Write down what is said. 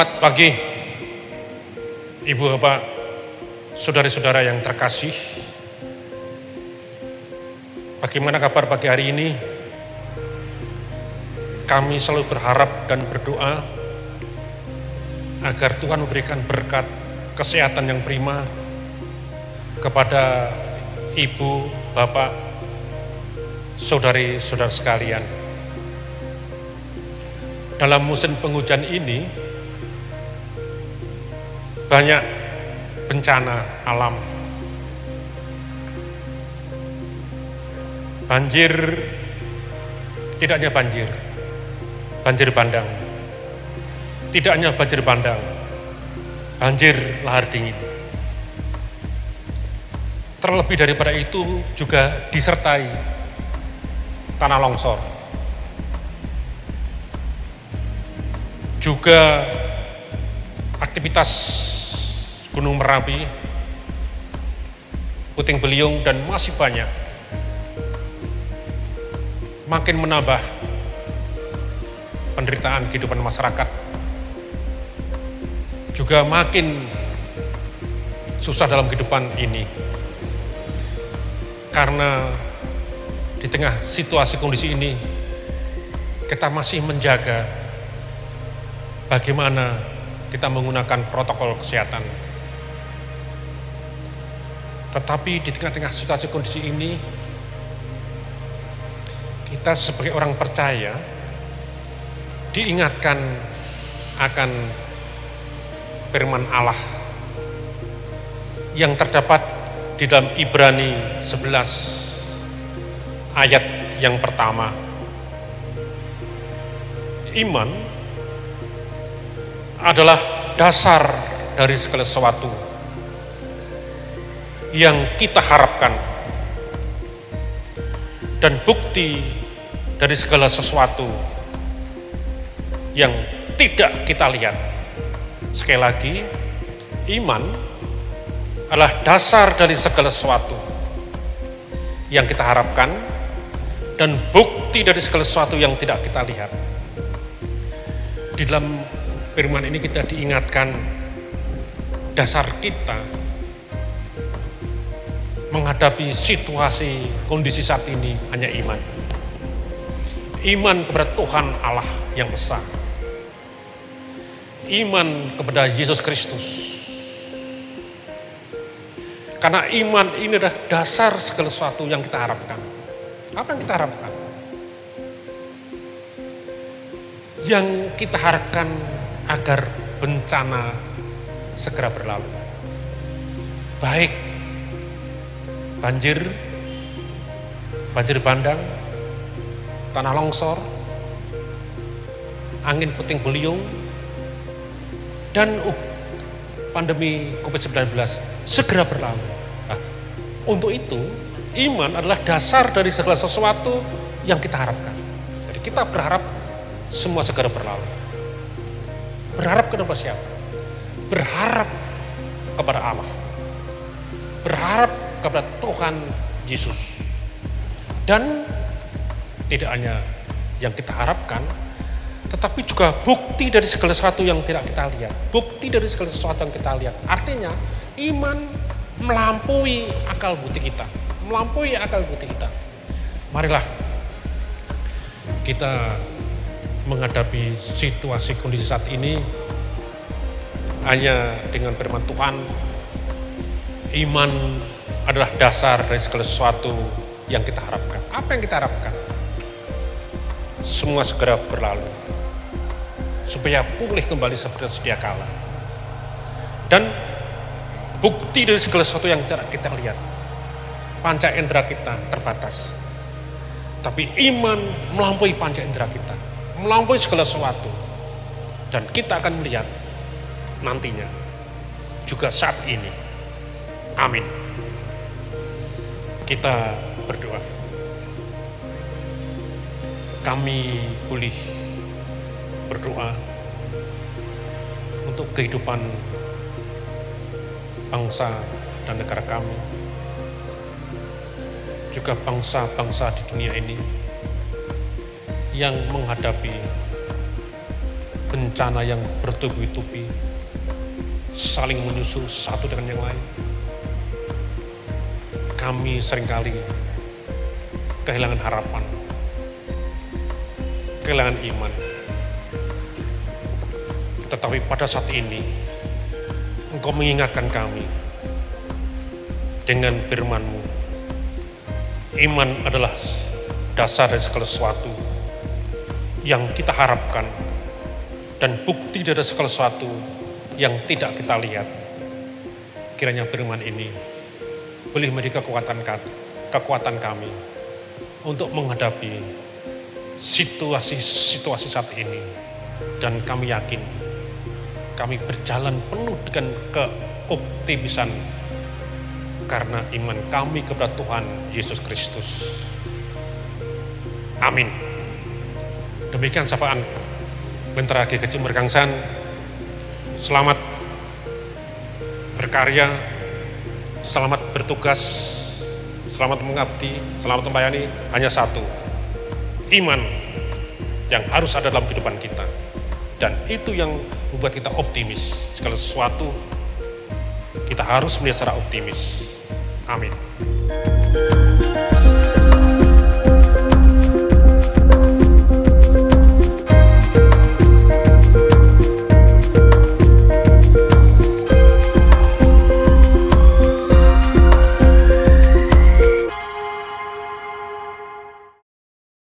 Selamat pagi, Ibu Bapak, saudara-saudara yang terkasih. Bagaimana kabar pagi hari ini? Kami selalu berharap dan berdoa agar Tuhan memberikan berkat kesehatan yang prima kepada Ibu, Bapak, saudari-saudara sekalian. Dalam musim penghujan ini, banyak bencana alam. Banjir, tidak hanya banjir, banjir bandang. Tidak hanya banjir bandang, banjir lahar dingin. Terlebih daripada itu juga disertai tanah longsor. Juga aktivitas Gunung Merapi, Puting Beliung, dan masih banyak. Makin menambah penderitaan kehidupan masyarakat. Juga makin susah dalam kehidupan ini. Karena di tengah situasi kondisi ini kita masih menjaga bagaimana kita menggunakan protokol kesehatan tetapi di tengah-tengah situasi kondisi ini kita sebagai orang percaya diingatkan akan firman Allah yang terdapat di dalam Ibrani 11 ayat yang pertama. Iman adalah dasar dari segala sesuatu yang kita harapkan dan bukti dari segala sesuatu yang tidak kita lihat. Sekali lagi, iman adalah dasar dari segala sesuatu yang kita harapkan dan bukti dari segala sesuatu yang tidak kita lihat. Di dalam firman ini kita diingatkan dasar kita menghadapi situasi kondisi saat ini hanya iman iman kepada Tuhan Allah yang besar. Iman kepada Yesus Kristus. Karena iman ini adalah dasar segala sesuatu yang kita harapkan. Apa yang kita harapkan? Yang kita harapkan agar bencana segera berlalu. Baik banjir, banjir bandang, tanah longsor, angin puting beliung, dan uh, pandemi COVID-19 segera berlalu. Nah, untuk itu, iman adalah dasar dari segala sesuatu yang kita harapkan. Jadi kita berharap semua segera berlalu. Berharap kepada siapa? Berharap kepada Allah. Berharap kepada Tuhan Yesus. Dan tidak hanya yang kita harapkan, tetapi juga bukti dari segala sesuatu yang tidak kita lihat. Bukti dari segala sesuatu yang kita lihat. Artinya iman melampaui akal bukti kita. Melampaui akal bukti kita. Marilah kita menghadapi situasi kondisi saat ini hanya dengan firman Tuhan. Iman adalah dasar dari segala sesuatu yang kita harapkan. Apa yang kita harapkan? semua segera berlalu supaya pulih kembali seperti sedia kala. Dan bukti dari segala sesuatu yang kita lihat, panca indera kita terbatas. Tapi iman melampaui panca indera kita, melampaui segala sesuatu. Dan kita akan melihat nantinya juga saat ini. Amin. Kita berdoa kami pulih berdoa untuk kehidupan bangsa dan negara kami, juga bangsa-bangsa di dunia ini yang menghadapi bencana yang bertubi-tubi, saling menyusul satu dengan yang lain. Kami sering kali kehilangan harapan, kehilangan iman. Tetapi pada saat ini, Engkau mengingatkan kami dengan firman-Mu. Iman adalah dasar dari segala sesuatu yang kita harapkan dan bukti dari segala sesuatu yang tidak kita lihat. Kiranya firman ini boleh menjadi kekuatan kekuatan kami untuk menghadapi situasi-situasi saat ini dan kami yakin kami berjalan penuh dengan keoptimisan karena iman kami kepada Tuhan Yesus Kristus. Amin. Demikian sapaan bentar lagi kecil. Selamat berkarya, selamat bertugas, selamat mengabdi, selamat membayani hanya satu. Iman yang harus ada dalam kehidupan kita. Dan itu yang membuat kita optimis. Segala sesuatu kita harus melihat secara optimis. Amin.